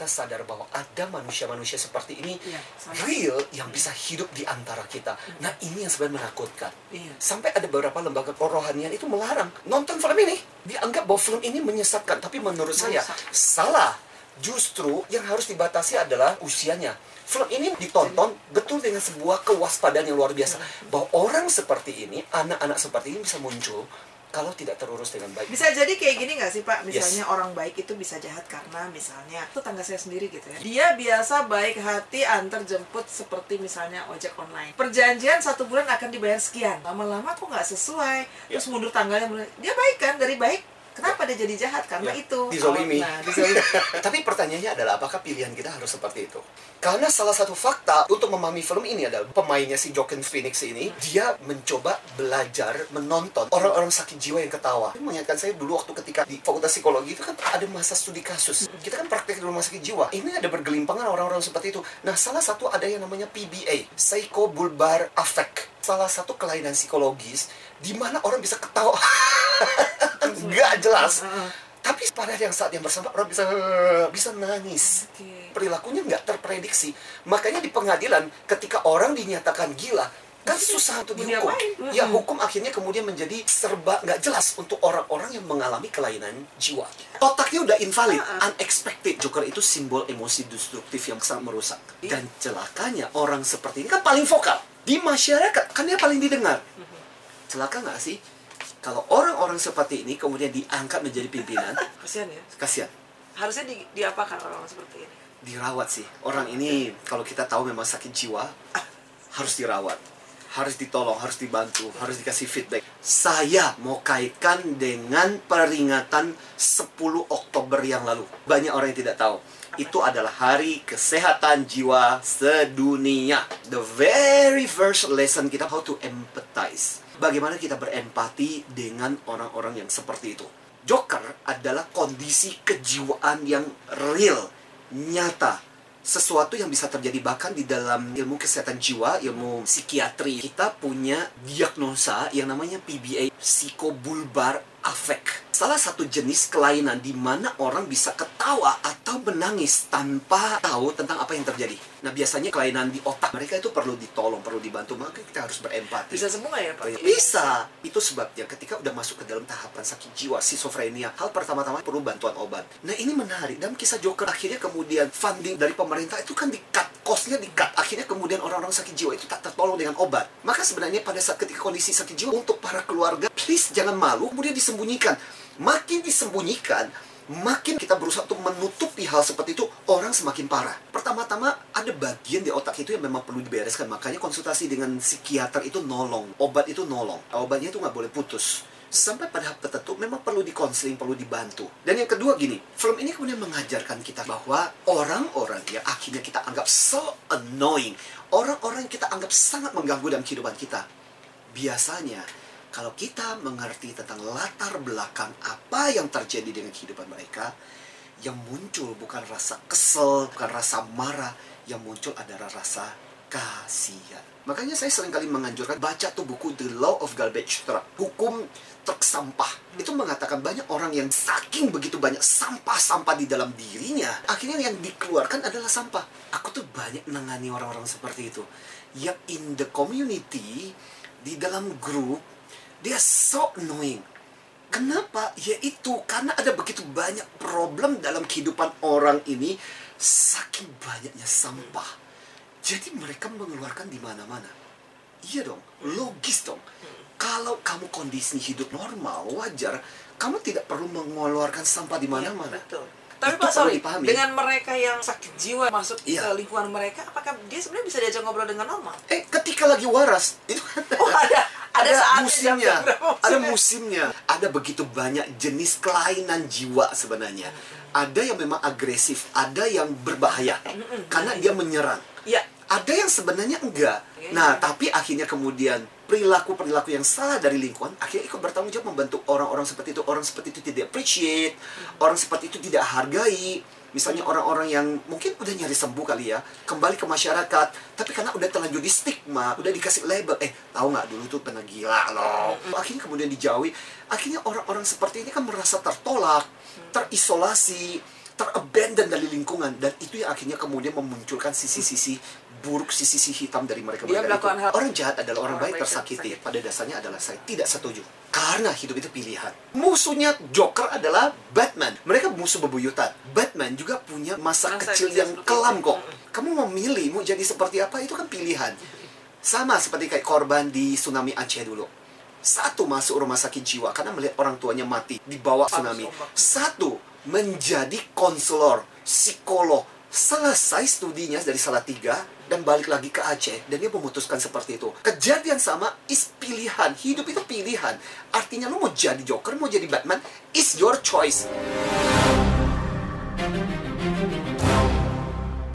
kita sadar bahwa ada manusia-manusia seperti ini Iya, sama. real yang bisa hidup di antara kita. Nah, ini yang sebenarnya menakutkan. Iya. Sampai ada beberapa lembaga kerohanian itu melarang nonton film ini. Dianggap bahwa film ini menyesatkan, tapi menurut saya Merusak. salah. Justru yang harus dibatasi adalah usianya. Film ini ditonton betul dengan sebuah kewaspadaan yang luar biasa bahwa orang seperti ini, anak-anak seperti ini bisa muncul kalau tidak terurus dengan baik. Bisa jadi kayak gini nggak sih Pak? Misalnya orang baik itu bisa jahat karena misalnya itu tangga saya sendiri gitu ya. Dia biasa baik hati antar jemput seperti misalnya ojek online. Perjanjian satu bulan akan dibayar sekian. Lama-lama kok nggak sesuai. Terus mundur tanggalnya. Dia baik kan dari baik. Kenapa dia jadi jahat? Karena Ya, itu. dizolimi. Nah, dizolimi. Tapi pertanyaannya adalah apakah pilihan kita harus seperti itu? Karena salah satu fakta untuk memahami film ini adalah pemainnya si Joaquin Phoenix ini dia mencoba belajar menonton orang-orang sakit jiwa yang ketawa. Ini mengingatkan saya dulu waktu ketika di Fakultas Psikologi itu kan ada masa studi kasus. Kita kan praktek di rumah sakit jiwa. Ini ada bergelimpangan orang-orang seperti itu. Nah, salah satu ada yang namanya PBA, Psychobulbar Affect. Salah satu kelainan psikologis di mana orang bisa ketawa nggak jelas. Tapi pada yang saat yang bersama orang bisa bisa nangis. Perilakunya nggak terprediksi. Makanya di pengadilan ketika orang dinyatakan gila, kan susah untuk dihukum. Ya hukum akhirnya kemudian menjadi serba nggak jelas untuk orang-orang yang mengalami kelainan jiwa. Otaknya udah invalid, unexpected. Joker itu simbol emosi destruktif yang sangat merusak. Iya. Dan celakanya orang seperti ini kan paling vokal di masyarakat, kan dia paling didengar. Celaka nggak sih? Kalau orang-orang seperti ini kemudian diangkat menjadi pimpinan, Kasihan ya. kasihan. Harusnya di, diapakan orang seperti ini? dirawat sih. Orang ini kalau kita tahu memang sakit jiwa harus dirawat. Harus ditolong harus dibantu harus dikasih feedback. Saya mau kaitkan dengan peringatan 10 Oktober yang lalu. Banyak orang yang tidak tahu itu adalah hari kesehatan jiwa sedunia the very first lesson kita how to empathize bagaimana kita berempati dengan orang-orang yang seperti itu Joker adalah kondisi kejiwaan yang real, nyata. Sesuatu yang bisa terjadi bahkan di dalam ilmu kesehatan jiwa, ilmu psikiatri. Kita punya diagnosa yang namanya PBA, Psychobulbar Affect. Salah satu jenis kelainan di mana orang bisa ketawa atau menangis tanpa tahu tentang apa yang terjadi. Nah, biasanya kelainan di otak mereka itu perlu ditolong, perlu dibantu. Maka kita harus berempati. Bisa nggak ya Pak? Bisa. Itu sebabnya ketika udah masuk ke dalam tahapan sakit jiwa, schizophrenia, hal pertama-tama perlu bantuan obat. Nah ini menarik. Dalam kisah Joker, akhirnya kemudian funding dari pemerintah itu kan di-cut. Cost-nya di-cut. Akhirnya kemudian orang-orang sakit jiwa itu tak tertolong dengan obat. Maka sebenarnya pada saat ketika kondisi sakit jiwa, untuk para keluarga, please jangan malu, kemudian disembunyikan. Makin disembunyikan, makin kita berusaha untuk menutupi hal seperti itu, orang semakin parah. Pertama-tama ada bagian di otak itu yang memang perlu dibereskan. Makanya konsultasi dengan psikiater itu nolong. Obat itu nolong. Obatnya itu nggak boleh putus. Sampai pada tahap tertentu memang perlu dikonseling, perlu dibantu. Dan yang kedua gini, film ini kemudian mengajarkan kita bahwa orang-orang yang akhirnya kita anggap so annoying, orang-orang yang kita anggap sangat mengganggu dalam kehidupan kita, biasanya kalau kita mengerti tentang latar belakang apa yang terjadi dengan kehidupan mereka, yang muncul bukan rasa kesel, bukan rasa marah, yang muncul adalah rasa kasihan. Makanya saya sering kali menganjurkan baca tuh buku The Law of Garbage Truck, hukum truk sampah. Itu mengatakan banyak orang yang saking begitu banyak sampah-sampah di dalam dirinya, akhirnya yang dikeluarkan adalah sampah. Aku tuh banyak menangani orang-orang seperti itu. Yang in the community, di dalam grup, dia so annoying. Kenapa? Yaitu karena ada begitu banyak problem dalam kehidupan orang ini saking banyaknya sampah. Jadi mereka mengeluarkan di mana-mana. Iya dong, logis dong. Kalau kamu kondisi hidup normal, wajar, kamu tidak perlu mengeluarkan sampah di mana-mana. Iya, betul. Tapi Itu Pak sorry, dipahami. dengan mereka yang sakit jiwa masuk Iya. ke lingkungan mereka, apakah dia sebenarnya bisa diajak ngobrol dengan normal? Eh, ketika lagi waras, itu Oh ada, ada, saatnya musimnya, ada musimnya. Ada begitu banyak jenis kelainan jiwa sebenarnya. Ada yang memang agresif, ada yang berbahaya karena dia menyerang. Iya, Ada yang sebenarnya enggak. Iya, Nah, tapi akhirnya kemudian perilaku-perilaku yang salah dari lingkungan akhirnya ikut bertanggung jawab membantu orang-orang seperti itu. Orang seperti itu tidak appreciate, orang seperti itu tidak hargai. Misalnya orang-orang yang mungkin udah nyari sembuh kali ya, kembali ke masyarakat, tapi karena udah terlanjur di stigma, udah dikasih label, eh tahu nggak dulu tuh pernah gila loh. Akhirnya kemudian dijauhi. Akhirnya orang-orang seperti ini kan merasa tertolak, terisolasi, terabandon dari lingkungan. Dan itu yang akhirnya kemudian memunculkan sisi-sisi buruk sisi-sisi hitam dari mereka Dia melakukan hal- orang jahat adalah orang, Orang baik tersakiti. tersakiti. pada dasarnya adalah saya tidak setuju. Karena hidup itu pilihan. Musuhnya Joker adalah Batman. Mereka musuh bebuyutan. Batman juga punya masa, Masa kecil yang kelam kok. Kamu mau milih mau jadi seperti apa itu kan pilihan. Sama seperti kayak korban di tsunami Aceh dulu. Satu masuk rumah sakit jiwa karena melihat orang tuanya mati di bawah tsunami satu menjadi konselor psikolog. Selesai studinya dari Salatiga dan balik lagi ke Aceh dan dia memutuskan seperti itu. Kejadian sama is pilihan. Hidup itu pilihan. Artinya lu mau jadi Joker mau jadi Batman is your choice